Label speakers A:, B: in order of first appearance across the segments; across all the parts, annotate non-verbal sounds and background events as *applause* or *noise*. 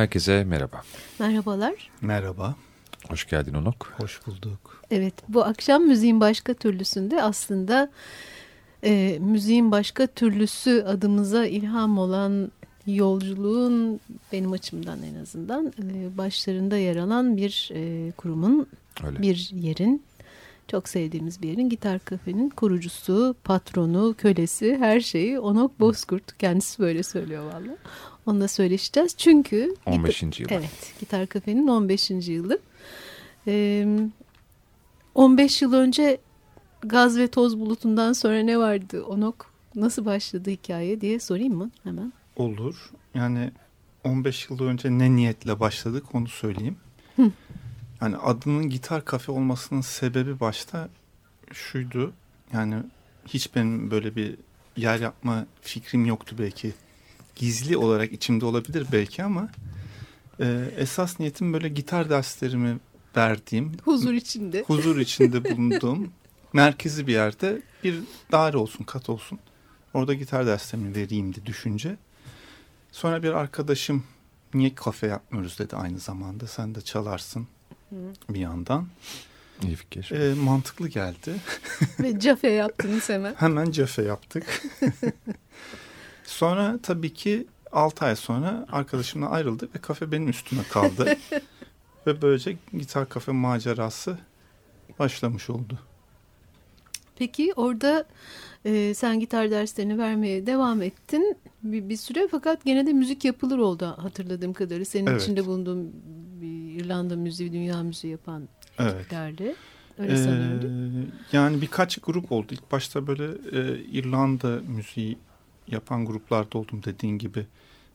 A: Herkese merhaba.
B: Merhabalar.
C: Merhaba.
A: Hoş geldin Onok.
C: Hoş bulduk.
B: Evet bu akşam müziğin başka türlüsünde aslında e, müziğin başka türlüsü adımıza ilham olan yolculuğun benim açımdan en azından e, başlarında yer alan bir e, kurumun,
A: Öyle.
B: bir yerin, çok sevdiğimiz bir yerin Gitar Kafe'nin kurucusu, patronu, kölesi, her şeyi Onok Bozkurt. Kendisi böyle söylüyor valla. Onunla söyleşeceğiz. Çünkü...
A: 15. yılı.
B: Evet, Gitar Kafe'nin 15. yılı. Ee, 15 yıl önce gaz ve toz bulutundan sonra ne vardı Onok? Nasıl başladı hikaye diye sorayım mı hemen?
C: Olur. Yani 15 yıl önce ne niyetle başladık onu söyleyeyim.
B: Hı.
C: Yani adının gitar kafe olmasının sebebi başta şuydu. Yani hiç benim böyle bir yer yapma fikrim yoktu belki. Gizli olarak içimde olabilir belki ama e, esas niyetim böyle gitar derslerimi verdiğim,
B: Huzur içinde. *laughs*
C: huzur içinde bulunduğum merkezi bir yerde bir daire olsun, kat olsun. Orada gitar derslerimi vereyim diye düşünce. Sonra bir arkadaşım niye kafe yapmıyoruz dedi aynı zamanda. Sen de çalarsın bir yandan.
A: İyi fikir.
C: E, mantıklı geldi.
B: ve cafe yaptınız hemen.
C: Hemen cefe yaptık. *laughs* sonra tabii ki 6 ay sonra arkadaşımla ayrıldık ve kafe benim üstüme kaldı. *laughs* ve böylece gitar kafe macerası başlamış oldu.
B: Peki orada e, sen gitar derslerini vermeye devam ettin bir, bir süre fakat gene de müzik yapılır oldu hatırladığım kadarıyla. Senin
C: Evet.
B: içinde bulunduğun bir İrlanda müziği, dünya müziği yapan
C: Evet.
B: derdi. Öyle?
C: Ee, yani birkaç grup oldu. İlk başta böyle e, İrlanda müziği yapan gruplarda oldum dediğin gibi.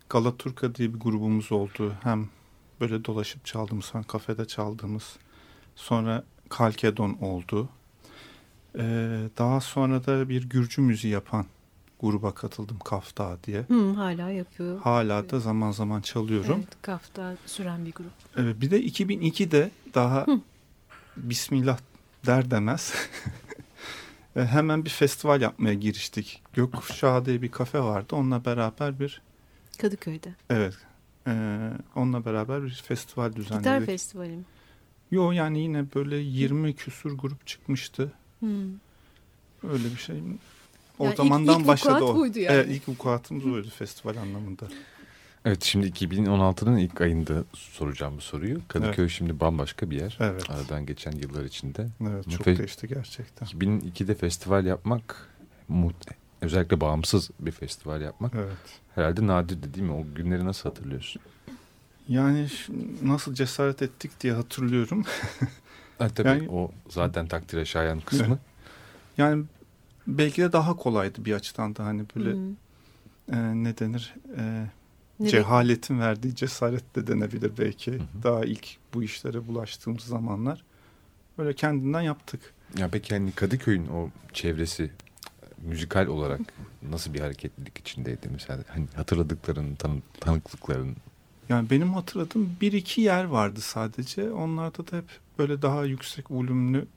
C: Galaturka diye bir grubumuz oldu. Hem böyle dolaşıp çaldığımız hem kafede çaldığımız. Sonra Kalkedon oldu. Ee, daha sonra da bir Gürcü müziği yapan gruba katıldım Kafta diye.
B: Hı, hala yapıyor.
C: Hala da zaman zaman çalıyorum.
B: Evet, kafta süren bir grup.
C: Evet, bir de 2002'de daha
B: Hı.
C: Bismillah der demez *laughs* hemen bir festival yapmaya giriştik. Gökkuşağı diye bir kafe vardı. Onunla beraber bir
B: Kadıköy'de.
C: evet e, onunla beraber bir festival
B: Gitar
C: düzenledik.
B: festivali mi?
C: Yo yani yine böyle 20 küsur grup çıkmıştı.
B: Hı.
C: Öyle bir şey. O
B: Yani ilk-
C: zamandan
B: ilk
C: başladı
B: vukuat
C: o.
B: buydu yani.
C: Evet ilk vukuatımız oydu festival anlamında.
A: Evet şimdi 2016'nın ilk ayında soracağım bu soruyu. Kadıköy şimdi bambaşka bir yer.
C: Evet.
A: Aradan geçen yıllar içinde.
C: Evet çok
A: Fe-
C: değişti gerçekten.
A: 2002'de festival yapmak özellikle bağımsız bir festival yapmak
C: Evet.
A: herhalde nadirdi değil mi? O günleri nasıl hatırlıyorsun?
C: Yani nasıl cesaret ettik diye hatırlıyorum. *laughs*
A: Ha, tabii
C: Yani-
A: o zaten takdire şayan kısmı.
C: Yani belki de daha kolaydı bir açıdan da hani böyle
B: Hı.
C: e, ne denir e,
B: Ne
C: cehaletin verdiği cesaret de denebilir belki.
A: hı.
C: Daha ilk bu işlere bulaştığımız zamanlar böyle kendinden yaptık.
A: Ya peki hani Kadıköy'ün o çevresi müzikal olarak nasıl bir hareketlilik içindeydi mesela? Hani hatırladıkların, tanı- tanıklıkların.
C: Yani benim hatırladığım bir iki yer vardı sadece. Onlarda da hep böyle daha yüksek volümlü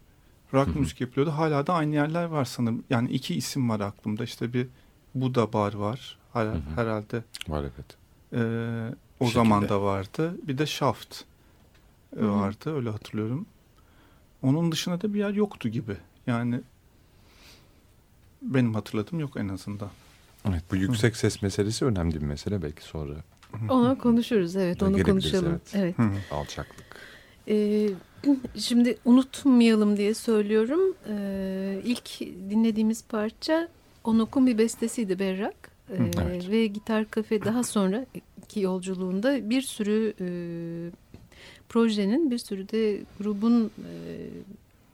C: rock
A: Hı hı.
C: müzik yapılıyordu. Hala da aynı yerler var sanırım. Yani iki isim var aklımda. İşte bir Buda Bar var. Her-
A: Hı hı.
C: Herhalde
A: Var evet.
C: Ee, o zaman da vardı. Bir de Shaft e,
B: Hı hı.
C: vardı öyle hatırlıyorum. Onun dışında da bir yer yoktu gibi. Yani benim hatırladığım yok en azından.
A: Evet bu yüksek ses meselesi önemli bir mesele belki sonra
B: Onu konuşuruz evet onu konuşalım.
A: evet.
B: Evet.
C: Hı hı.
A: alçaklık.
B: Ee, *clears throat* şimdi unutmayalım diye söylüyorum. Ee, ilk dinlediğimiz parça Onok'un bir bestesiydi Berrak.
A: Evet.
B: Ve Gitar Kafe daha sonra ki yolculuğunda bir sürü e, projenin bir sürü de grubun e,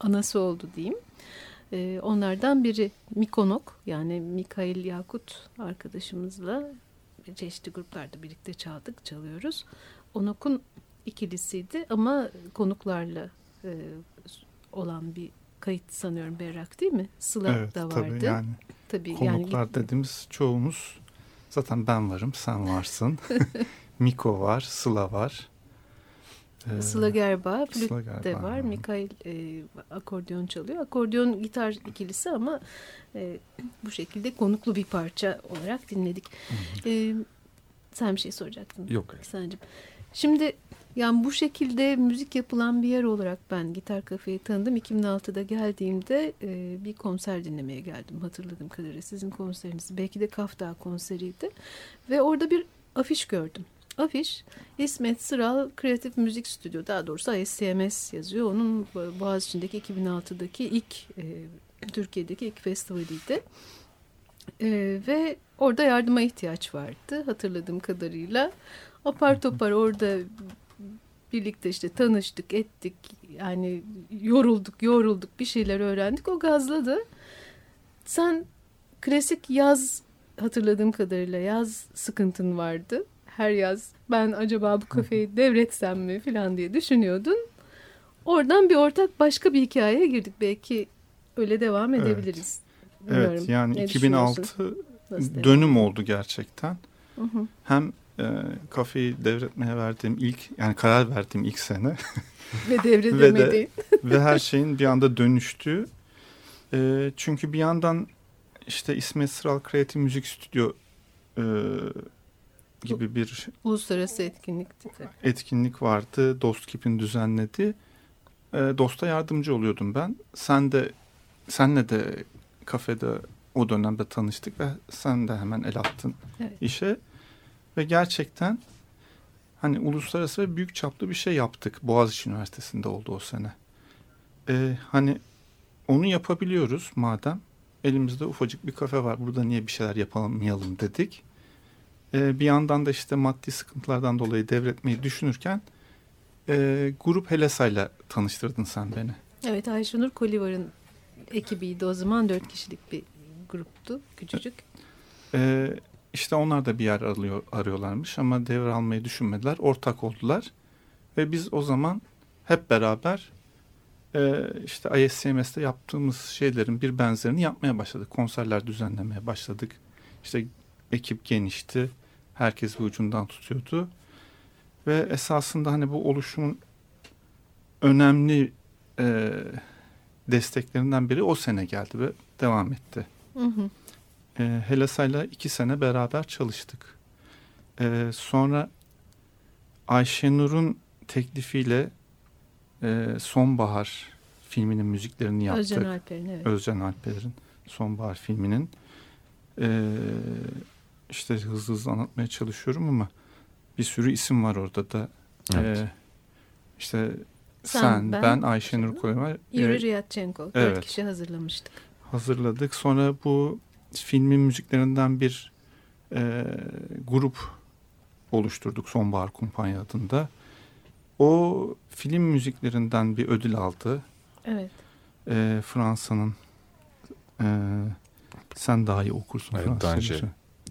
B: anası oldu diyeyim. E, onlardan biri Mikonok yani Mikail Yakut arkadaşımızla çeşitli gruplarda birlikte çaldık, çalıyoruz. Onok'un ikilisiydi ama konuklarla e, olan bir kayıt sanıyorum Berrak değil mi? Sıla
C: Evet
B: da vardı.
C: tabii yani
B: Tabii
C: konuklar
B: yani
C: dediğimiz çoğumuz zaten ben varım sen varsın. *laughs* Miko var Sıla var. Ee,
B: Sıla Gerba, flüt
C: Sıla Gerba,
B: de var.
C: hı.
B: Mikail e, akordeon çalıyor. Akordeon gitar ikilisi ama e, bu şekilde konuklu bir parça olarak dinledik. E, sen bir şey soracaktın.
A: Yok.
B: Sancım. Şimdi yani bu şekilde müzik yapılan bir yer olarak ben Gitar Kafe'yi tanıdım. 2006'da geldiğimde e, bir konser dinlemeye geldim hatırladığım kadarıyla. Sizin konseriniz belki de Kafta konseriydi. Ve orada bir afiş gördüm. Afiş İsmet Sıral Kreatif Müzik Stüdyo daha doğrusu ISCMS yazıyor. Onun Boğaziçi'ndeki 2006'daki ilk e, Türkiye'deki ilk festivaliydi. E, ve orada yardıma ihtiyaç vardı hatırladığım kadarıyla. Apar topar orada birlikte işte tanıştık, ettik. Yani yorulduk, yorulduk, bir şeyler öğrendik. O gazladı. Sen klasik yaz hatırladığım kadarıyla yaz sıkıntın vardı. Her yaz ben acaba bu kafeyi devretsem mi falan diye düşünüyordun. Oradan bir ortak başka bir hikayeye girdik. Belki öyle devam edebiliriz.
C: Evet, evet yani
B: ne
C: 2006 dönüm oldu gerçekten. Hı hı. Hem e, kafeyi devretmeye verdiğim ilk yani karar verdiğim ilk sene *laughs*
B: ve devredemedi ve, de,
C: ve her şeyin bir anda dönüştüğü e, çünkü bir yandan işte İsmet Sıral Kreatif Müzik Stüdyo e, gibi bir
B: uluslararası etkinlikti.
C: Etkinlik vardı. Dostkip'in düzenlediği. E, Dost'a yardımcı oluyordum ben. Sen de senle de kafede o dönemde tanıştık ve sen de hemen el attın evet. işe. Ve gerçekten hani uluslararası ve büyük çaplı bir şey yaptık. Boğaziçi Üniversitesi'nde oldu o sene. Ee, hani onu yapabiliyoruz madem. Elimizde ufacık bir kafe var. Burada niye bir şeyler yapamayalım dedik. Ee, bir yandan da işte maddi sıkıntılardan dolayı devretmeyi düşünürken e, grup Helesa'yla tanıştırdın sen beni.
B: Evet Ayşenur Kolivar'ın ekibiydi o zaman. Dört kişilik bir gruptu. Küçücük.
C: Ee, işte onlar da bir yer arıyor, arıyorlarmış ama devralmayı düşünmediler. Ortak oldular. Ve biz o zaman hep beraber e, işte ISCMS'te yaptığımız şeylerin bir benzerini yapmaya başladık. Konserler düzenlemeye başladık. İşte ekip genişti. Herkes bir ucundan tutuyordu. Ve esasında hani bu oluşumun önemli e, desteklerinden biri o sene geldi ve devam etti. Hı hı. E, Helasa'yla iki sene beraber çalıştık. E, sonra Ayşenur'un teklifiyle e, Sonbahar filminin müziklerini yaptık.
B: Özcan Alper'in evet.
C: Özcan Alper'in Sonbahar filminin. E, işte hızlı hızlı anlatmaya çalışıyorum ama bir sürü isim var orada da. Evet. E, işte sen, sen ben, ben Ayşenur Koyma.
B: Yuri Riyatchenko. Evet. Dört kişi hazırlamıştık.
C: Hazırladık. Sonra bu filmin müziklerinden bir e, grup oluşturduk Sonbahar Kumpanya adında. O film müziklerinden bir ödül aldı.
B: Evet.
C: E, Fransa'nın e, sen daha iyi okursun
A: evet, Danger.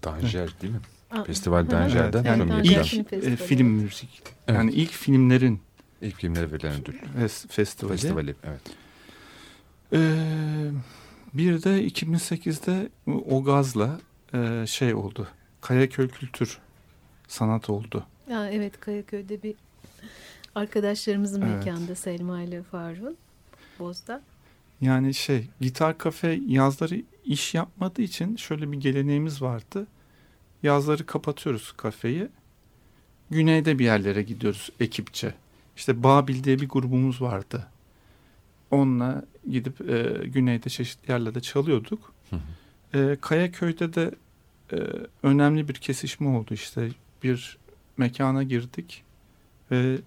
A: Danger evet. değil mi? Aa, Festival Danger'den.
C: Evet, yani ilk e, film müzik. Evet. Yani ilk filmlerin
A: ilk filmlere verilen ödül.
C: Festivali.
A: Festivali evet.
C: Ee, bir de 2008'de o gazla e, şey oldu. Kayaköy Kültür Sanat oldu.
B: Ya, evet Kayaköy'de bir arkadaşlarımızın evet. mekanında Selma ile Faruk'un Boz'da.
C: Yani şey gitar kafe yazları iş yapmadığı için şöyle bir geleneğimiz vardı. Yazları kapatıyoruz kafeyi. Güneyde bir yerlere gidiyoruz ekipçe. İşte Babil diye bir grubumuz vardı. Onunla gidip e, güneyde çeşitli yerlerde çalıyorduk. Hı hı. E, Kayaköy'de de e, önemli bir kesişme oldu işte. Bir mekana girdik ve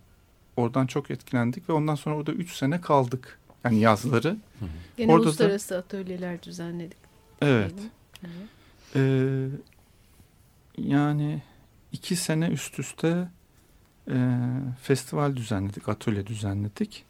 C: oradan çok etkilendik ve ondan sonra orada üç sene kaldık. Yani yazları. Hı
B: hı. Gene orada uluslararası da, atölyeler düzenledik.
C: Evet. evet. Ee, yani iki sene üst üste e, festival düzenledik, atölye düzenledik.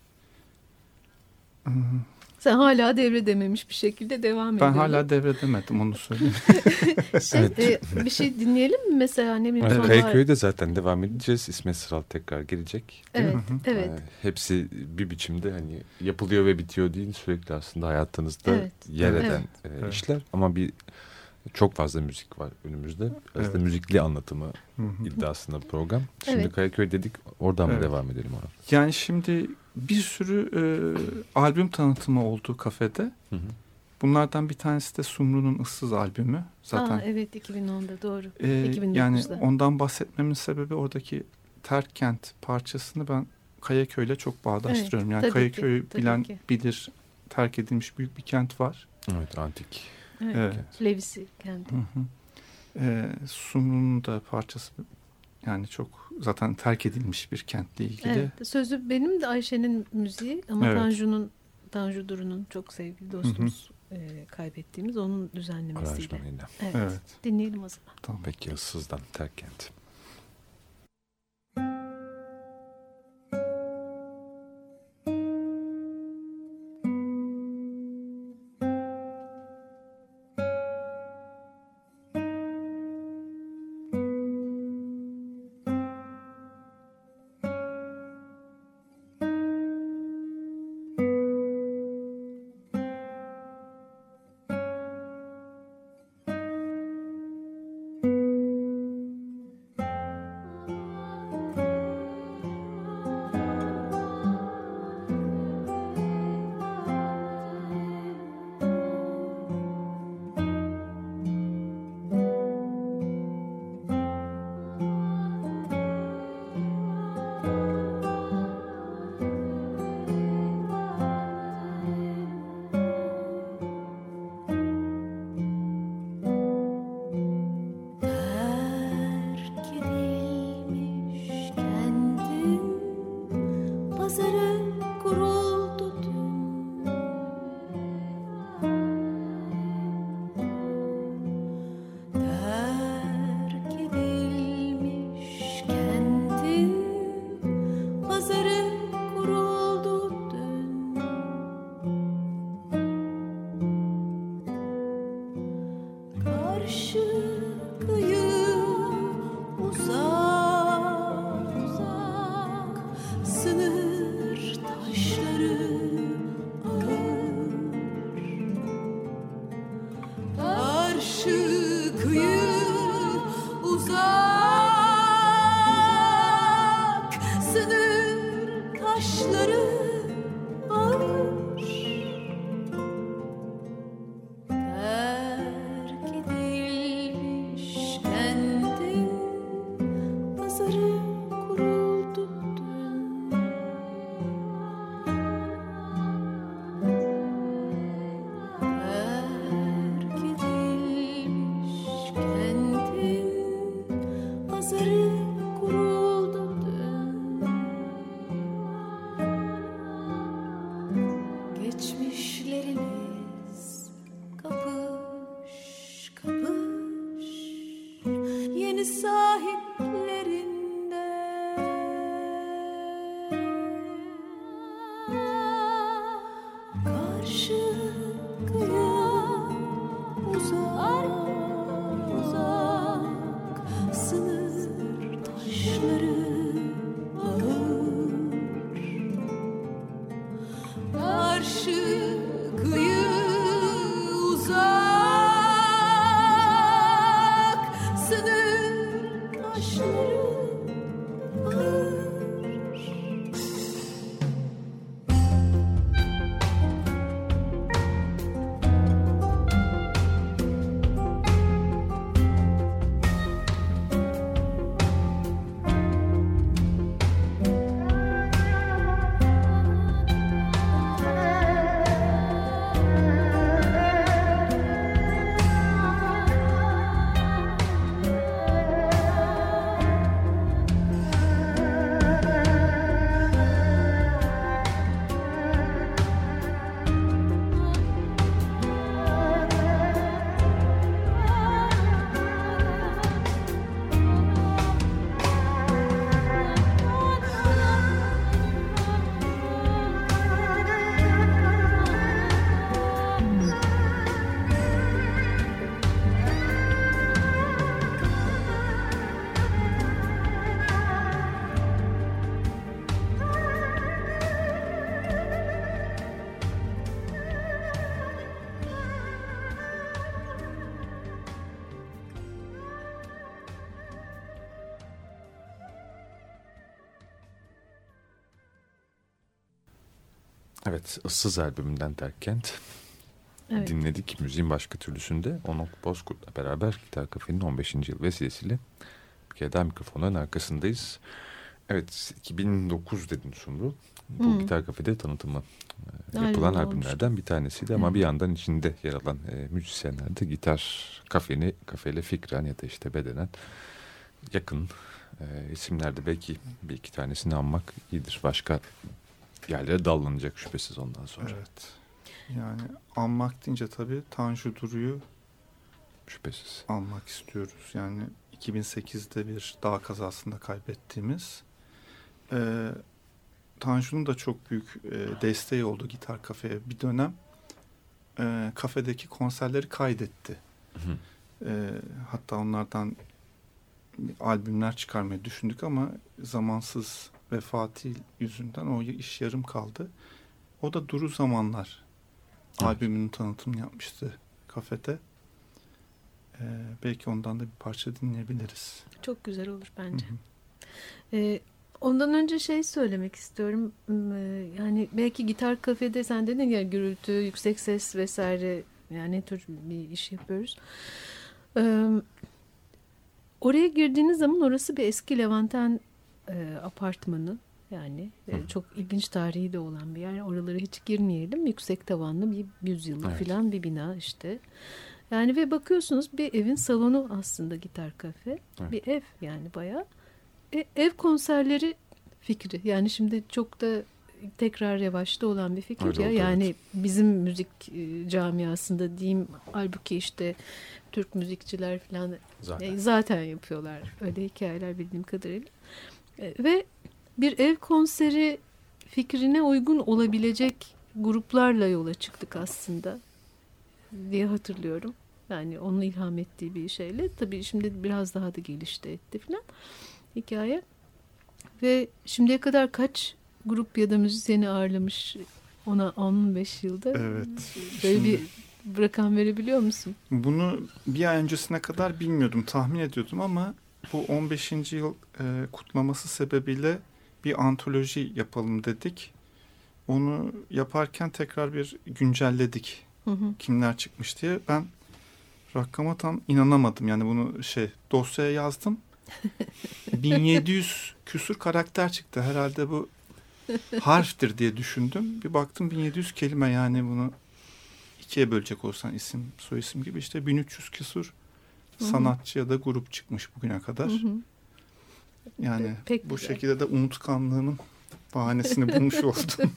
B: Sen hala devredememiş bir şekilde devam
C: ediyorsun. Ben hala devredemedim onu söyleyeyim. *laughs*
B: şey, evet. e, bir şey dinleyelim mi mesela ne bileyim.
A: Evet, Kayaköy'de zaten devam edeceğiz. İsmet Sıral tekrar gelecek.
B: Evet, evet.
A: Ee, hepsi bir biçimde hani yapılıyor ve bitiyor değil sürekli aslında hayatınızda evet. yer eden evet. E, işler. Ama bir çok fazla müzik var önümüzde. Aslında evet. müzikli anlatımı iddiasında program. Şimdi evet. Kayaköy dedik oradan evet. mı devam edelim ona?
C: Yani şimdi bir sürü e, albüm tanıtımı oldu kafede. Hı hı. Bunlardan bir tanesi de Sumru'nun ıssız albümü. Zaten. Aa,
B: evet 2010'da doğru.
C: E, 2009'da. Yani ondan bahsetmemin sebebi oradaki Terk Kent parçasını ben Kayaköy'le çok bağdaştırıyorum. Evet, yani Kayaköy bilen ki. bilir terk edilmiş büyük bir kent var.
B: Evet antik.
A: Evet. evet. Levisi kenti. Hı hı.
C: Ee, Sumru'nun da parçası yani çok zaten terk edilmiş bir kentle ilgili.
A: Evet, sözü benim de Ayşe'nin müziği ama evet. Tanju'nun Tanju Duru'nun çok sevgili dostumuz hı hı. E, kaybettiğimiz onun düzenlemesiyle. Evet. evet. Dinleyelim o zaman.
B: Tamam peki ıssızdan terk kent. Evet, Issız albümünden Terkkent evet. dinledik. Müziğin başka türlüsünde Onok Bozkurt'la beraber Gitar Kafe'nin 15. yıl vesilesiyle bir kere daha mikrofonların arkasındayız.
A: Evet 2009 dedin Sumru. Bu hmm. Gitar Kafede tanıtımı e, yapılan Aynen, albümlerden olmuştu. bir tanesiydi ama hmm. bir yandan içinde yer alan e, müzisyenler de gitar kafeni, kafeyle fikren ya da işte bedenen yakın e, isimlerde belki bir iki tanesini anmak iyidir. Başka yerlere dallanacak şüphesiz ondan sonra.
C: Evet. Yani anmak deyince tabii Tanju Duru'yu
A: şüphesiz
C: almak istiyoruz. Yani 2008'de bir dağ kazasında kaybettiğimiz e, Tanju'nun da çok büyük e, desteği oldu gitar kafeye bir dönem. E, kafedeki konserleri kaydetti. Hı. E, hatta onlardan albümler çıkarmayı düşündük ama zamansız vefati yüzünden o iş yarım kaldı. O da Duru Zamanlar evet. albümünün tanıtımını yapmıştı kafede. Ee, belki ondan da bir parça dinleyebiliriz.
B: Çok güzel olur bence. Hı hı. Ee, ondan önce şey söylemek istiyorum. Ee, yani belki gitar kafede sen dedin ya gürültü, yüksek ses vesaire yani ne tür bir iş yapıyoruz. Ee, oraya girdiğiniz zaman orası bir eski Levanten e, apartmanı. Yani e, çok ilginç tarihi de olan bir yer. Oralara hiç girmeyelim. Yüksek tavanlı bir yüzyıllık evet. falan bir bina işte. Yani ve bakıyorsunuz bir evin salonu aslında gitar kafe. Evet. Bir ev yani bayağı. E, ev konserleri fikri. Yani şimdi çok da tekrar revaçta olan bir fikir Öyle ya. Oldu, yani evet. bizim müzik e, camiasında diyeyim halbuki işte Türk müzikçiler falan zaten, e, zaten yapıyorlar. Öyle hikayeler bildiğim kadarıyla. E, ve bir ev konseri fikrine uygun olabilecek gruplarla yola çıktık aslında diye hatırlıyorum. Yani onun ilham ettiği bir şeyle. Tabii şimdi biraz daha da gelişti etti falan hikaye. Ve şimdiye kadar kaç grup ya da müzisyeni ağırlamış ona 15 yılda.
C: Evet.
B: Böyle şimdi, bir rakam verebiliyor musun?
C: Bunu bir ay öncesine kadar bilmiyordum, tahmin ediyordum ama bu 15. yıl e, kutlaması sebebiyle bir antoloji yapalım dedik. Onu yaparken tekrar bir güncelledik. Hı hı. Kimler çıkmış diye. Ben rakama tam inanamadım. Yani bunu şey dosyaya yazdım. *laughs* 1700 küsur karakter çıktı. Herhalde bu harftir diye düşündüm. Bir baktım 1700 kelime yani bunu ikiye bölecek olsan isim soyisim gibi işte 1300 küsur sanatçı ya da grup çıkmış bugüne kadar. Hı hı. Yani Pek bu güzel. şekilde de unutkanlığımın bahanesini *laughs* bulmuş oldum.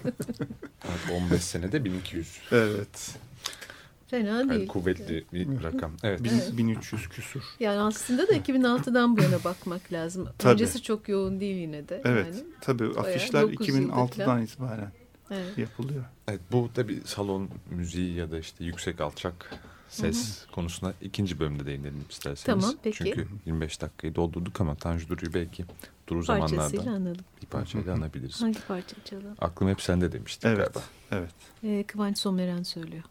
A: 15 senede 1200.
C: Evet.
B: Fena yani değil.
A: Kuvvetli bir rakam. Evet.
C: Evet. 1300 küsur.
B: Yani aslında da 2006'dan bu yana bakmak lazım. Tabii. Öncesi çok yoğun değil yine de.
C: Evet. Yani. Tabii afişler 2006'dan itibaren evet. yapılıyor.
A: Evet bu da bir salon müziği ya da işte yüksek alçak ses Hı-hı. konusuna ikinci bölümde değinelim isterseniz.
B: Tamam peki.
A: Çünkü 25 dakikayı doldurduk ama Tanju Duru'yu belki duru zamanlarda
B: analım.
A: bir parçayla anabiliriz.
B: Hangi parça çalalım?
A: Aklım hep sende demiştik
C: evet,
A: galiba.
C: Evet.
B: Ee, Kıvanç Someren söylüyor.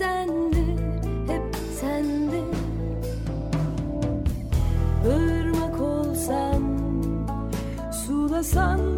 D: Bir yol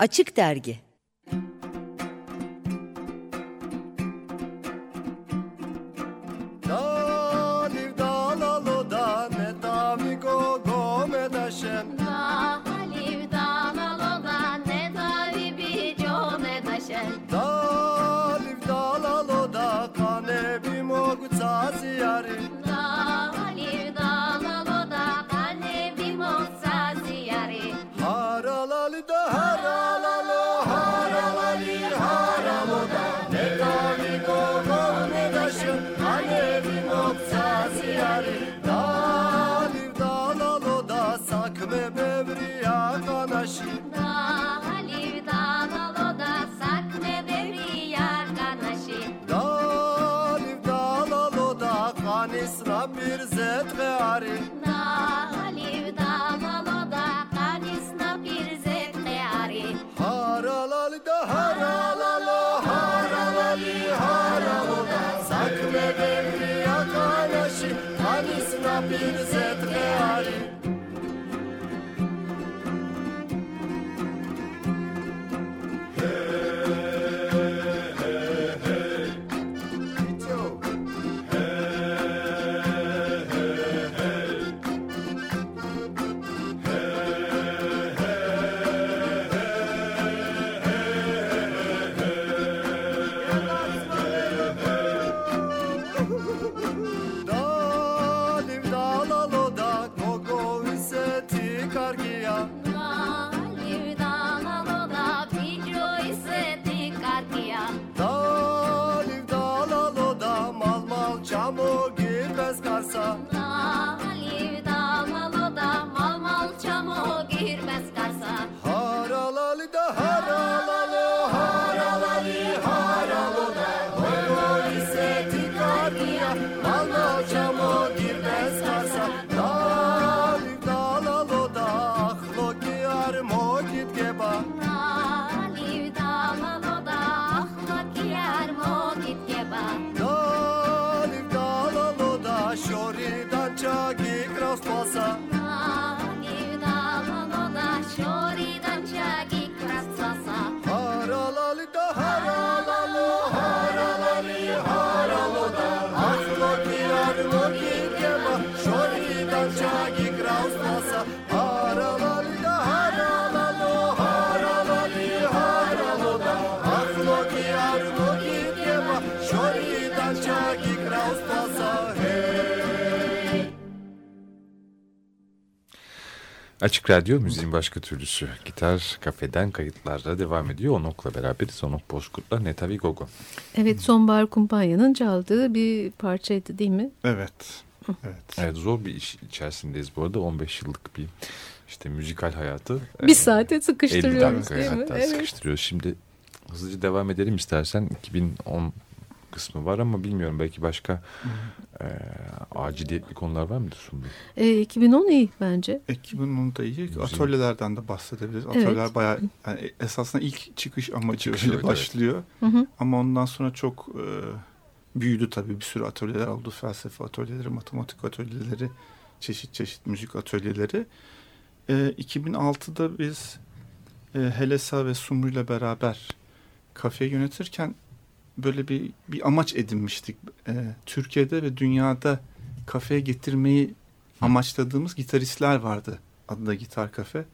D: Açık Dergi sakme bevri arkadaşım
E: Da haliv da naloda sakme bevri arkadaşım
D: Da haliv da naloda kanis rabir zet ve arim
E: Da haliv da naloda kanis rabir zet ve arim
D: Haralali da haralalo haralali
E: haraloda
D: Sakme bevri arkadaşım kanis rabir zet ve
E: arim
A: Açık Radyo müziğin başka türlüsü. Gitar kafeden kayıtlarla devam ediyor. Onok'la beraberiz. Onok Bozkurt'la Netavi Gogo.
B: Evet Sonbahar Kumpanya'nın çaldığı bir parçaydı değil mi?
C: Evet. Evet.
A: Evet zor bir iş içerisindeyiz bu arada. 15 yıllık bir işte müzikal hayatı.
B: Bir saate sıkıştırıyoruz değil mi?
A: hatta evet. sıkıştırıyoruz. Şimdi hızlıca devam edelim istersen. 2010 kısmı var ama bilmiyorum belki başka e, aciliyetli konular var mıdır Sumru?
B: E, 2010 iyi bence.
C: 2010 da iyi. Müziğin... Atölyelerden de bahsedebiliriz. Atölyeler evet. bayağı yani esasında ilk çıkış amacı çıkış, öyle evet, başlıyor. Evet. Hı hı. Ama ondan sonra çok e, büyüdü tabii. Bir sürü atölyeler oldu. Felsefe atölyeleri, matematik atölyeleri, çeşit çeşit müzik atölyeleri. E, 2006'da biz e, Helesa ve Sumru ile beraber kafe yönetirken böyle bir bir amaç edinmiştik. E, Türkiye'de ve dünyada kafeye getirmeyi amaçladığımız gitaristler vardı adında Gitar Kafe.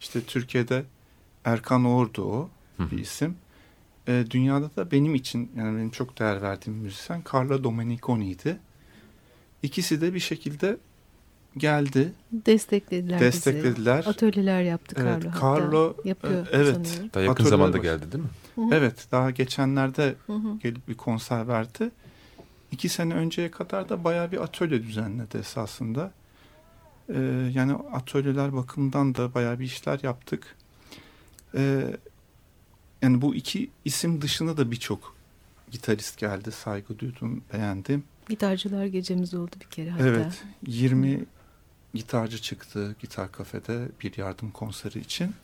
C: İşte Türkiye'de Erkan Oğur'du o bir isim. E, dünyada da benim için yani benim çok değer verdiğim müzisyen Carlo Domeniconi'ydi. İkisi de bir şekilde geldi.
B: Desteklediler
C: Desteklediler.
B: Bizi. Atölyeler yaptı
C: evet, Carlo. Carlo
B: yapıyor
C: e, evet. Sanıyorum.
A: Daha yakın zamanda geldi değil mi?
C: Hı -hı. Evet daha geçenlerde Hı -hı. gelip bir konser verdi. İki sene önceye kadar da bayağı bir atölye düzenledi esasında. Ee, yani atölyeler bakımından da bayağı bir işler yaptık. Ee, yani bu iki isim dışında da birçok gitarist geldi. Saygı duydum, beğendim.
B: Gitarcılar gecemiz oldu bir kere hatta.
C: Evet. 20 gitarcı çıktı gitar kafede bir yardım konseri için.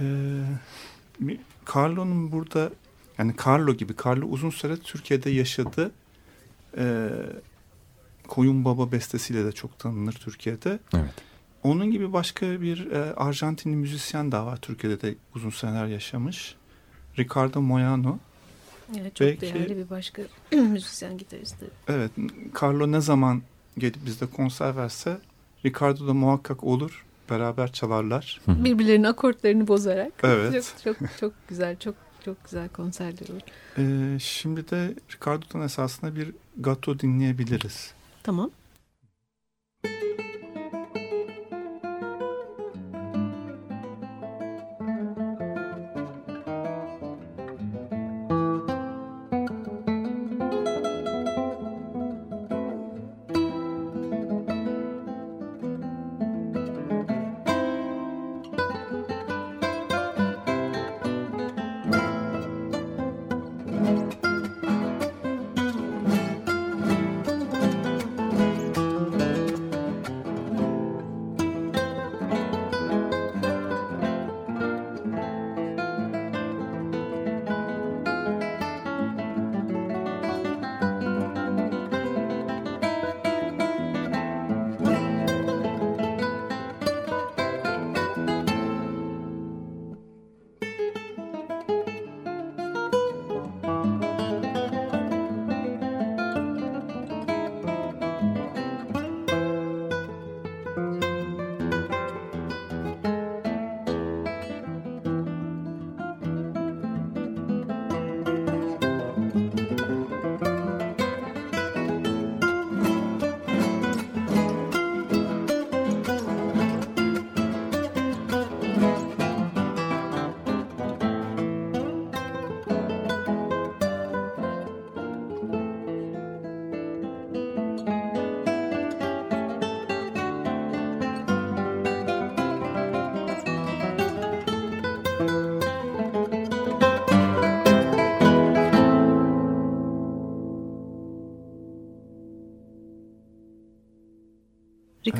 C: ee, Carlo'nun burada yani Carlo gibi Carlo uzun süre Türkiye'de yaşadı. Ee, Koyun Baba bestesiyle de çok tanınır Türkiye'de.
A: Evet.
C: Onun gibi başka bir e, Arjantinli müzisyen daha var Türkiye'de de uzun seneler yaşamış. Ricardo Moyano.
B: Evet, çok Belki, değerli bir başka *clears throat* müzisyen gitaristi.
C: Evet, Carlo ne zaman gelip bizde konser verse Ricardo da muhakkak olur. Beraber çalarlar.
B: Birbirlerinin akortlarını bozarak.
C: Evet.
B: Çok çok, çok güzel, çok çok güzel konserler olur.
C: Ee, şimdi de Ricardo'dan esasında bir gato dinleyebiliriz.
B: Tamam.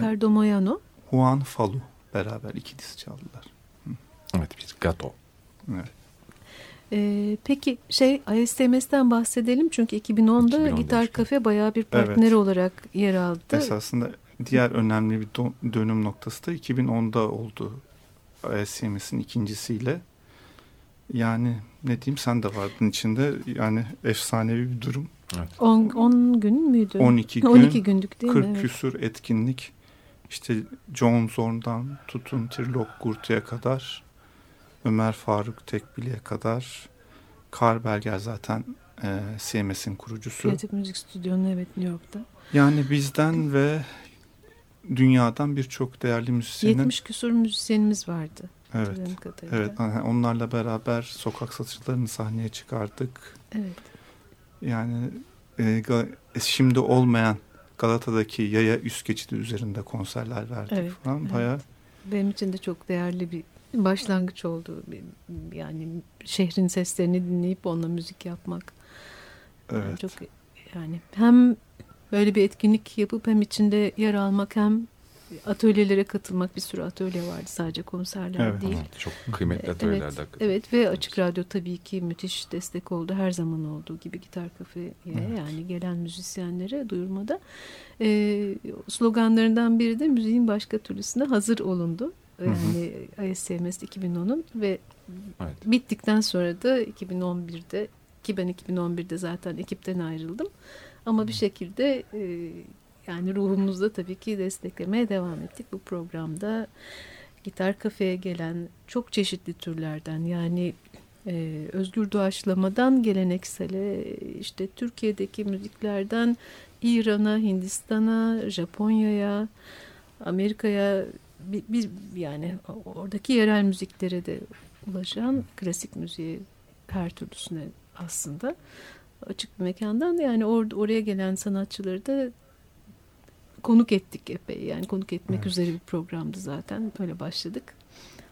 F: Ricardo evet. Moyano.
C: Juan Falu beraber ikilisi çaldılar.
A: Evet bir gato.
C: Evet.
F: Ee, peki şey ISTMS'ten bahsedelim çünkü 2010'da, 2010'da Gitar işte. Kafe bayağı bir partner evet. olarak yer aldı.
C: Esasında diğer önemli bir dönüm noktası da 2010'da oldu. ISTMS'in ikincisiyle. Yani ne diyeyim sen de vardın içinde yani efsanevi bir durum.
F: 10 evet. 10 gün müydü?
C: 12 *laughs* gün.
F: 12 gündük değil
C: 40
F: mi?
C: 40 küsur etkinlik. İşte John Zorn'dan tutun Trilok Gurtu'ya kadar Ömer Faruk Tekbili'ye kadar Karberger zaten e, CMS'in kurucusu.
F: Kreatif Müzik Stüdyo'nun evet New York'ta.
C: Yani bizden ve dünyadan birçok değerli müzisyenin...
F: 70 küsur müzisyenimiz vardı.
C: Evet. Evet. Onlarla beraber sokak satışlarını sahneye çıkardık.
F: Evet.
C: Yani e, şimdi olmayan Galata'daki yaya üst geçidi üzerinde konserler verdik evet, falan. Evet. Bayağı
F: benim için de çok değerli bir başlangıç oldu. Yani şehrin seslerini dinleyip onunla müzik yapmak.
C: Evet. Yani
F: çok yani hem böyle bir etkinlik yapıp hem içinde yer almak hem atölyelere katılmak bir sürü atölye vardı sadece konserler
C: evet.
F: değil.
A: Çok kıymetli atölyeler
F: evet, evet ve Açık Radyo tabii ki müthiş destek oldu her zaman olduğu gibi Gitar Kafe'ye evet. yani gelen müzisyenlere duyurmada. Ee, sloganlarından biri de müziğin başka türlüsüne hazır olundu. Yani ISMS 2010'un ve evet. bittikten sonra da 2011'de ki ben 2011'de zaten ekipten ayrıldım. Ama bir şekilde e, yani ruhumuzda tabii ki desteklemeye devam ettik. Bu programda gitar kafeye gelen çok çeşitli türlerden yani e, özgür doğaçlamadan geleneksele işte Türkiye'deki müziklerden İran'a, Hindistan'a, Japonya'ya, Amerika'ya bir yani oradaki yerel müziklere de ulaşan klasik müziğe her türlüsüne aslında açık bir mekandan yani or, oraya gelen sanatçıları da konuk ettik epey. Yani konuk etmek evet. üzere bir programdı zaten. Öyle başladık.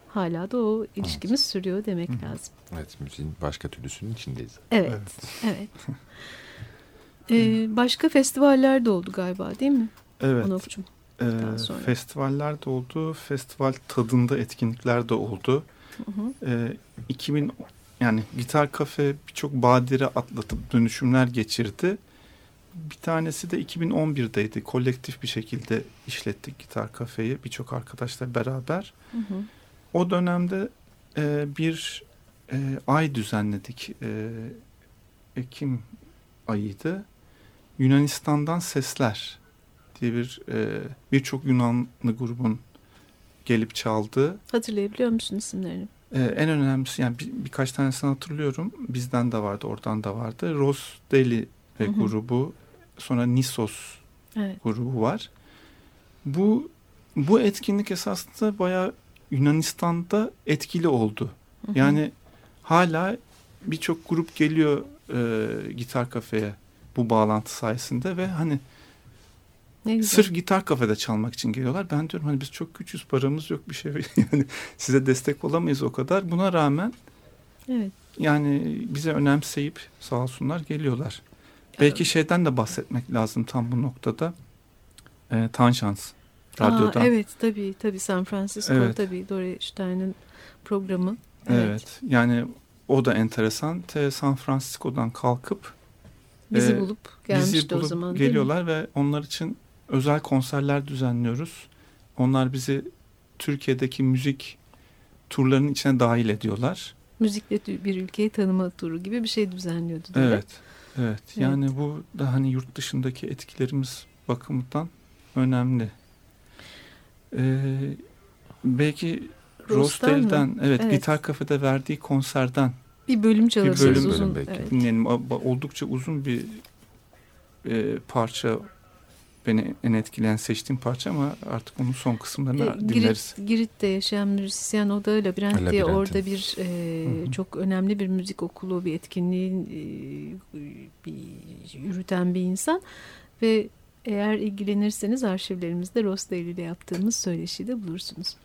F: Hala da o ilişkimiz evet. sürüyor demek Hı. lazım.
A: Evet müziğin başka türlüsünün içindeyiz.
F: Evet. Evet. evet. ee, başka festivaller de oldu galiba değil mi?
C: Evet. Onofçum. Ee, festivaller de oldu. Festival tadında etkinlikler de oldu. Hı hı. Ee, 2000 yani Gitar Kafe birçok badire atlatıp dönüşümler geçirdi. Bir tanesi de 2011'deydi. Kolektif bir şekilde işlettik Gitar Kafe'yi birçok arkadaşla beraber. Hı hı. O dönemde e, bir e, ay düzenledik. E, Ekim ayıydı. Yunanistan'dan Sesler diye bir e, birçok Yunanlı grubun gelip çaldığı.
F: Hatırlayabiliyor musun isimlerini?
C: Ee, en önemlisi yani bir, birkaç tanesini hatırlıyorum. Bizden de vardı, oradan da vardı. Ros Deli hı. grubu, sonra Nisos evet. grubu var. Bu bu etkinlik esasında bayağı Yunanistan'da etkili oldu. Hı hı. Yani hala birçok grup geliyor e, gitar kafeye bu bağlantı sayesinde ve hani Sırf gitar kafede çalmak için geliyorlar. Ben diyorum hani biz çok küçüğüz paramız yok bir şey. *laughs* Yani size destek olamayız o kadar. Buna rağmen
F: evet.
C: yani bize önemseyip sağ olsunlar geliyorlar. Belki şeyden de bahsetmek lazım tam bu noktada. E, Tanşans radyodan.
F: Aa, evet tabii tabii San Francisco evet. tabii Dore Stein'in programı.
C: Evet. evet yani o da enteresan. Te San Francisco'dan kalkıp
F: bizi e, bulup gelmişti bizi bulup o zaman.
C: Geliyorlar ve onlar için özel konserler düzenliyoruz. Onlar bizi Türkiye'deki müzik turlarının içine dahil ediyorlar.
F: Müzikle bir ülkeyi tanıma turu gibi bir şey düzenliyordu. Değil
C: evet, evet. Evet. Yani bu da hani yurt dışındaki etkilerimiz bakımından önemli. Ee, belki Rostel'den evet, evet gitar kafede verdiği konserden
F: bir bölüm çalarız.
C: Bir bölüm, uzun, belki. Evet. dinleyelim. Oldukça uzun bir e, parça beni en etkileyen seçtiğim parça ama artık onun son kısımlarını e, dinleriz.
F: Girit, Girit'te yaşayan müzisyen o da Labirent diye orada bir e, çok önemli bir müzik okulu bir etkinliği e, bir, yürüten bir insan ve eğer ilgilenirseniz arşivlerimizde Rosdale ile yaptığımız söyleşiyi de bulursunuz.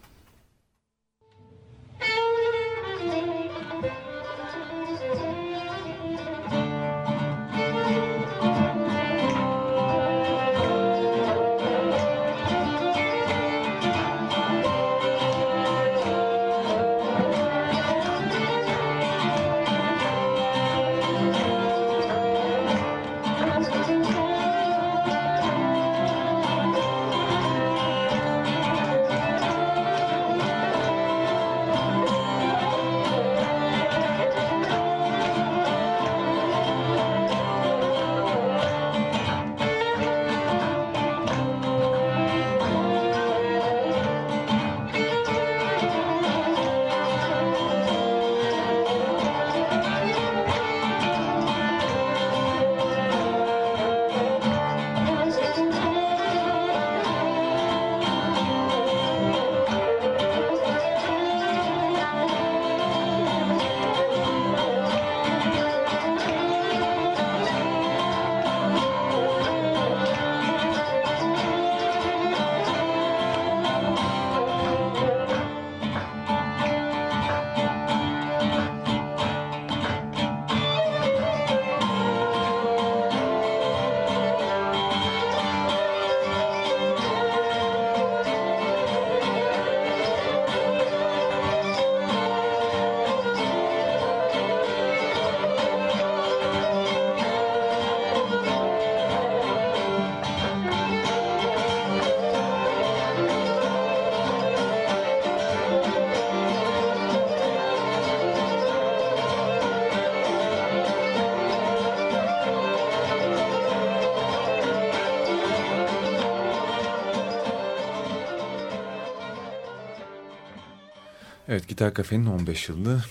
A: Evet Gitar Kafe'nin 15 yılını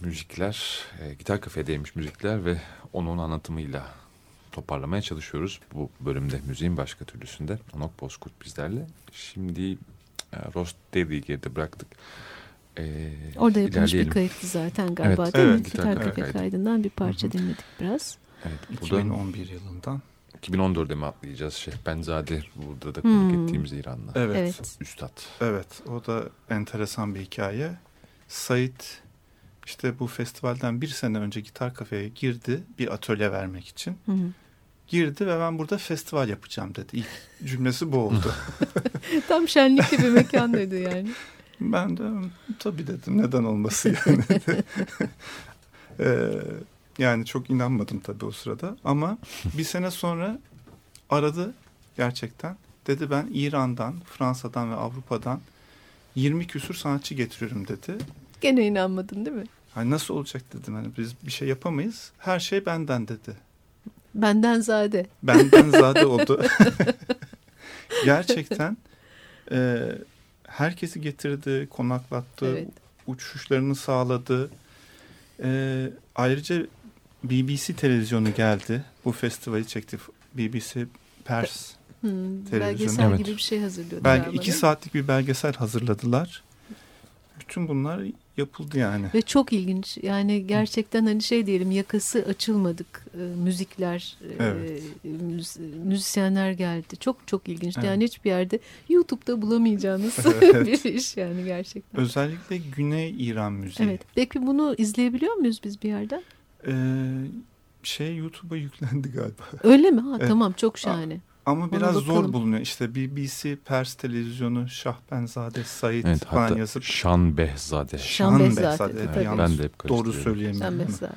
A: müzikler, e, Gitar Kafe'deymiş müzikler ve onun anlatımıyla toparlamaya çalışıyoruz. Bu bölümde müziğin başka türlüsünde Anok Bozkurt bizlerle. Şimdi e, Rost Davy'i geride bıraktık.
B: E, Orada yapılmış bir kayıttı zaten galiba
A: evet,
B: değil
A: evet,
B: mi? Gitar, Gitar Kafe kaydından bir parça Hı -hı. dinledik biraz.
C: Evet, 2011 yılından.
A: 2014'e mi atlayacağız? Şehbenzade burada da konuk hmm. ettiğimiz İranlı.
C: Evet. evet.
A: Üstad.
C: Evet o da enteresan bir hikaye. Sait işte bu festivalden bir sene önce gitar kafeye girdi bir atölye vermek için. Hı Girdi ve ben burada festival yapacağım dedi. İlk cümlesi bu oldu. *laughs*
B: Tam şenlikli bir mekandaydı yani.
C: Ben de tabii dedim neden olması yani. *laughs* ee, yani çok inanmadım tabii o sırada ama bir sene sonra aradı gerçekten. Dedi ben İran'dan, Fransa'dan ve Avrupa'dan 20 küsur sanatçı getiriyorum dedi.
B: Gene inanmadın değil mi?
C: Hani nasıl olacak dedim. Hani biz bir şey yapamayız. Her şey benden dedi.
B: Benden zade.
C: Benden zade *laughs* oldu. *laughs* Gerçekten e, herkesi getirdi, konaklattı, evet. uçuşlarını sağladı. E, ayrıca BBC televizyonu geldi. Bu festivali çekti. BBC Pers
B: hmm, televizyonu. Belgesel evet. gibi bir şey hazırlıyordu.
C: Belki iki saatlik bir belgesel hazırladılar. Bütün bunlar yapıldı yani.
B: Ve çok ilginç. Yani gerçekten hani şey diyelim yakası açılmadık e, müzikler, e, evet. e, müz, müzisyenler geldi. Çok çok ilginç. Evet. Yani hiçbir yerde YouTube'da bulamayacağınız *laughs* evet. bir iş yani gerçekten.
C: Özellikle Güney İran müziği. Evet.
B: Peki bunu izleyebiliyor muyuz biz bir yerden?
C: Ee, şey YouTube'a *laughs* yüklendi galiba.
B: Öyle mi? Ha, evet. Tamam çok şahane.
C: Ama biraz zor bulunuyor. İşte BBC, Pers televizyonu, Şahbenzade, Said evet, falan yazıp.
A: Şan Behzade.
B: Şan Behzade. Evet,
A: ben de hep
C: Doğru söyleyemiyorum.
B: Şan Behzade.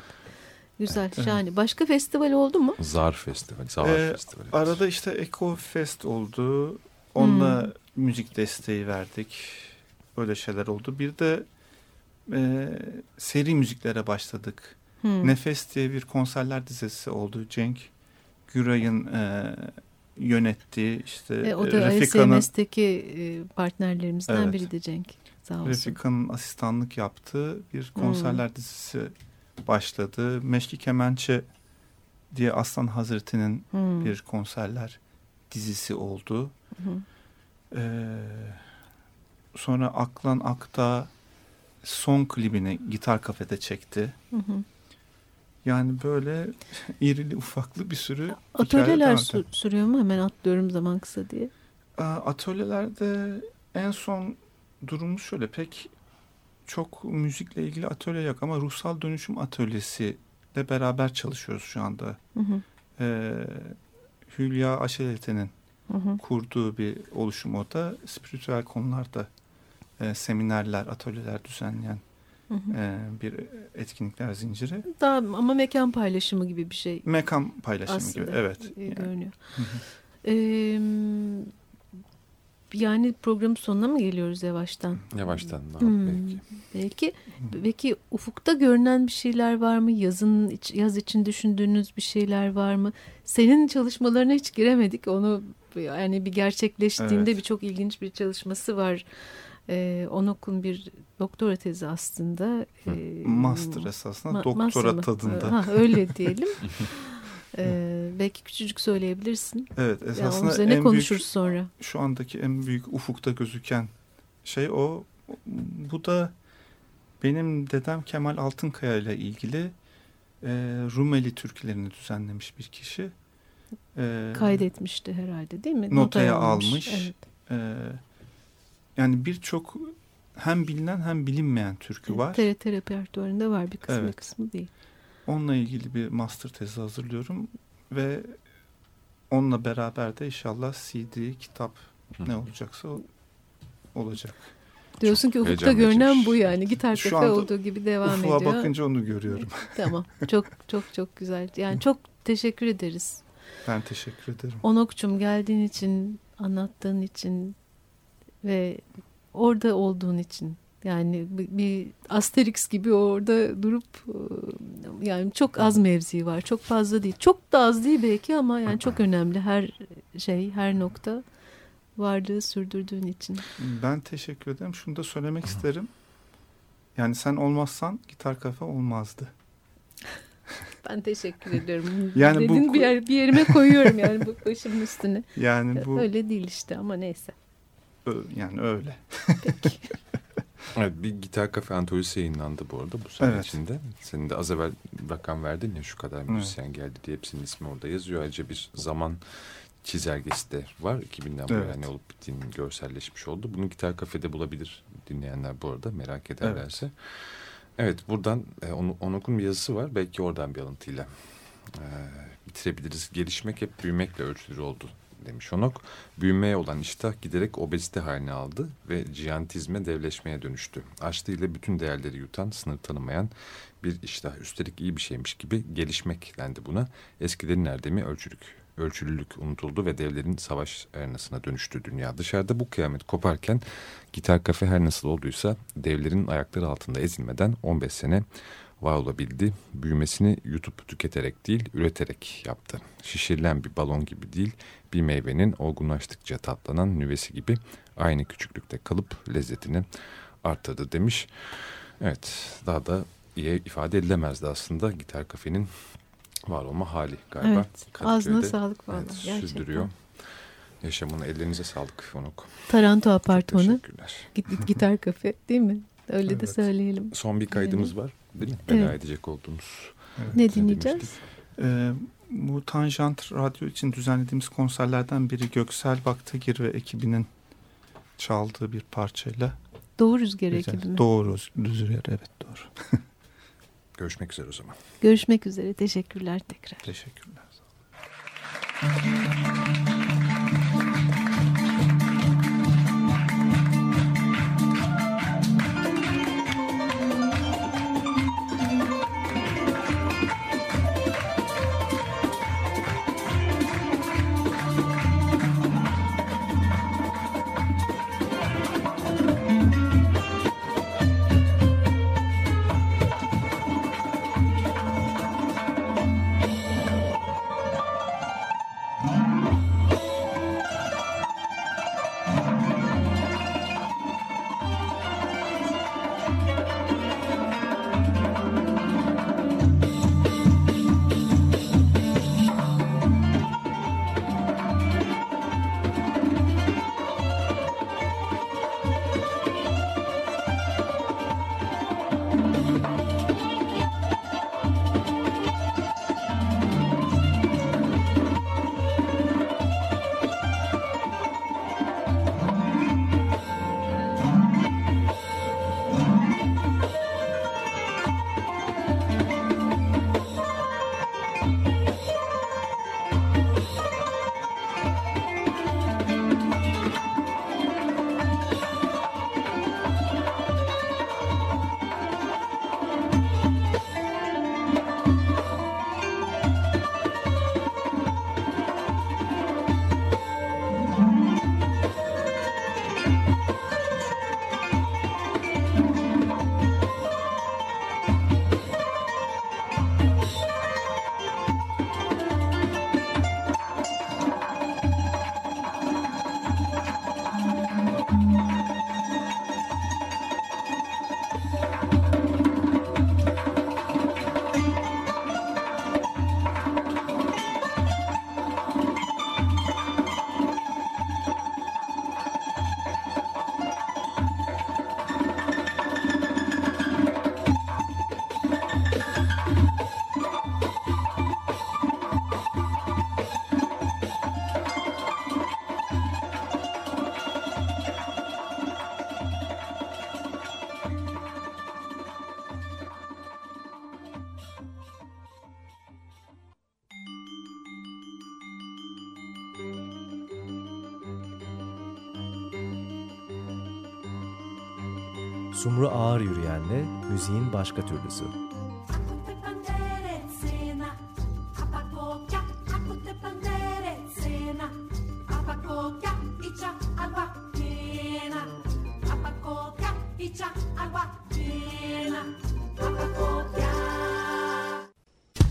B: Güzel, evet. şahane. Başka festival oldu mu?
A: Zar Festivali, Zar
C: ee, Festivali. Arada işte Eco Fest oldu. Onunla hmm. müzik desteği verdik. Böyle şeyler oldu. Bir de e, seri müziklere başladık. Hmm. Nefes diye bir konserler dizisi oldu. Cenk Güray'ın e, yönettiği işte
B: e, o da ASMS'teki e, partnerlerimizden evet, biri de Cenk. Sağ olsun.
C: Refika'nın asistanlık yaptığı bir konserler hmm. dizisi başladı. Meşki Kemençe diye Aslan Hazreti'nin hmm. bir konserler dizisi oldu. Hmm. Ee, sonra Aklan Akta son klibini gitar kafede çekti. Hı Yani böyle irili ufaklı bir sürü
B: Atölyeler sü sürüyor mu? Hemen atlıyorum zaman kısa diye.
C: Atölyelerde en son durumumuz şöyle pek çok müzikle ilgili atölye yok ama ruhsal dönüşüm atölyesi ile beraber çalışıyoruz şu anda. Hı hı. Ee, Hülya Aşelete'nin kurduğu bir oluşum o da spiritüel konularda e, seminerler, atölyeler düzenleyen hı hı. E, bir etkinlikler zinciri.
B: Daha ama mekan paylaşımı gibi bir şey.
C: Mekan paylaşımı Aslında gibi evet.
B: Yani. görünüyor. Hı. Ee, yani programın sonuna mı geliyoruz yavaştan?
A: Yavaştan hmm. belki.
B: Belki. Peki ufukta görünen bir şeyler var mı? Yazın yaz için düşündüğünüz bir şeyler var mı? Senin çalışmalarına hiç giremedik. Onu yani bir gerçekleştiğinde evet. bir çok ilginç bir çalışması var. Ee, Onok'un bir doktora tezi aslında.
C: Ee, master esasında ma doktora master tadında.
B: Ha, öyle diyelim. *laughs* Ee, belki küçücük söyleyebilirsin.
C: Evet esasında
B: yani en konuşuruz büyük, sonra.
C: Şu andaki en büyük ufukta gözüken şey o. Bu da benim dedem Kemal Altınkaya ile ilgili e, Rumeli türkülerini düzenlemiş bir kişi.
B: E, Kaydetmişti herhalde değil mi?
C: Notaya, Notaya almış. Evet. E, yani birçok hem bilinen hem bilinmeyen türkü var.
B: TRT repertuarında var bir kısmı evet. kısmı değil.
C: Onunla ilgili bir master tezi hazırlıyorum ve onunla beraber de inşallah CD, kitap ne olacaksa olacak.
B: Diyorsun çok ki ufukta görünen bu yani. Gitar tepe olduğu gibi devam ediyor.
C: Ufuğa bakınca onu görüyorum.
B: tamam. Çok çok çok güzel. Yani çok teşekkür ederiz.
C: Ben teşekkür ederim.
B: Onokçum geldiğin için, anlattığın için ve orada olduğun için yani bir Asterix gibi orada durup e, yani çok az mevzi var. Çok fazla değil. Çok da az değil belki ama yani çok önemli her şey, her nokta varlığı sürdürdüğün için.
C: Ben teşekkür ederim. Şunu da söylemek isterim. Yani sen olmazsan gitar kafe olmazdı. *laughs*
B: Ben teşekkür ediyorum. *laughs*
C: yani
B: Dedin
C: bu...
B: bir, yer, bir yerime koyuyorum yani bu başımın üstüne.
C: Yani bu...
B: Öyle değil işte ama neyse.
C: Yani öyle.
B: Peki. *laughs*
A: Evet bir gitar kafe antolojisi yayınlandı bu arada bu sene evet. içinde. Senin de az evvel rakam verdin ya şu kadar müzisyen evet. geldi diye hepsinin ismi orada yazıyor. Ayrıca bir zaman çizelgesi de var. 2000'den evet. beri hani olup bittiğinin görselleşmiş oldu. Bunu gitar kafede bulabilir dinleyenler bu arada merak ederlerse. Evet, evet buradan e, onu, Onuk'un bir yazısı var. Belki oradan bir alıntıyla e, bitirebiliriz. Gelişmek hep büyümekle ölçülür oldu demiş Onok. Büyümeye olan iştah giderek obezite haline aldı ve cihantizme devleşmeye dönüştü. Açlığı ile bütün değerleri yutan, sınır tanımayan bir iştah. Üstelik iyi bir şeymiş gibi gelişmek dendi buna. Eskilerin erdemi ölçülük. Ölçülülük unutuldu ve devlerin savaş arenasına dönüştü dünya. Dışarıda bu kıyamet koparken gitar kafe her nasıl olduysa devlerin ayakları altında ezilmeden 15 sene var olabildi. Büyümesini yutup tüketerek değil, üreterek yaptı. Şişirilen bir balon gibi değil, bir meyvenin olgunlaştıkça tatlanan nüvesi gibi aynı küçüklükte kalıp lezzetini arttırdı demiş. Evet, daha da iyi ifade edilemezdi aslında gitar kafenin var olma hali galiba.
B: Evet, ağzına sağlık valla.
A: Evet, gerçekten. sürdürüyor yaşamını. Ellerinize sağlık Onuk.
B: Taranto Apartmanı. Git, gitar kafe değil mi? Öyle evet. de söyleyelim.
A: Son bir kaydımız evet. var değil mi? Veda evet. edecek olduğumuz.
B: Evet. Ne dinleyeceğiz?
C: Ee, bu Tanjant Radyo için düzenlediğimiz konserlerden biri Göksel Baktagir ve ekibinin çaldığı bir parçayla.
B: Doğu Rüzgar ekibi mi?
C: Doğu Rüzgar evet doğru. *laughs*
A: Görüşmek üzere o zaman.
B: Görüşmek üzere. Teşekkürler tekrar.
C: Teşekkürler.
G: Sumru Ağır Yürüyen'le müziğin başka türlüsü.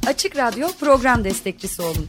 D: Açık Radyo program destekçisi olun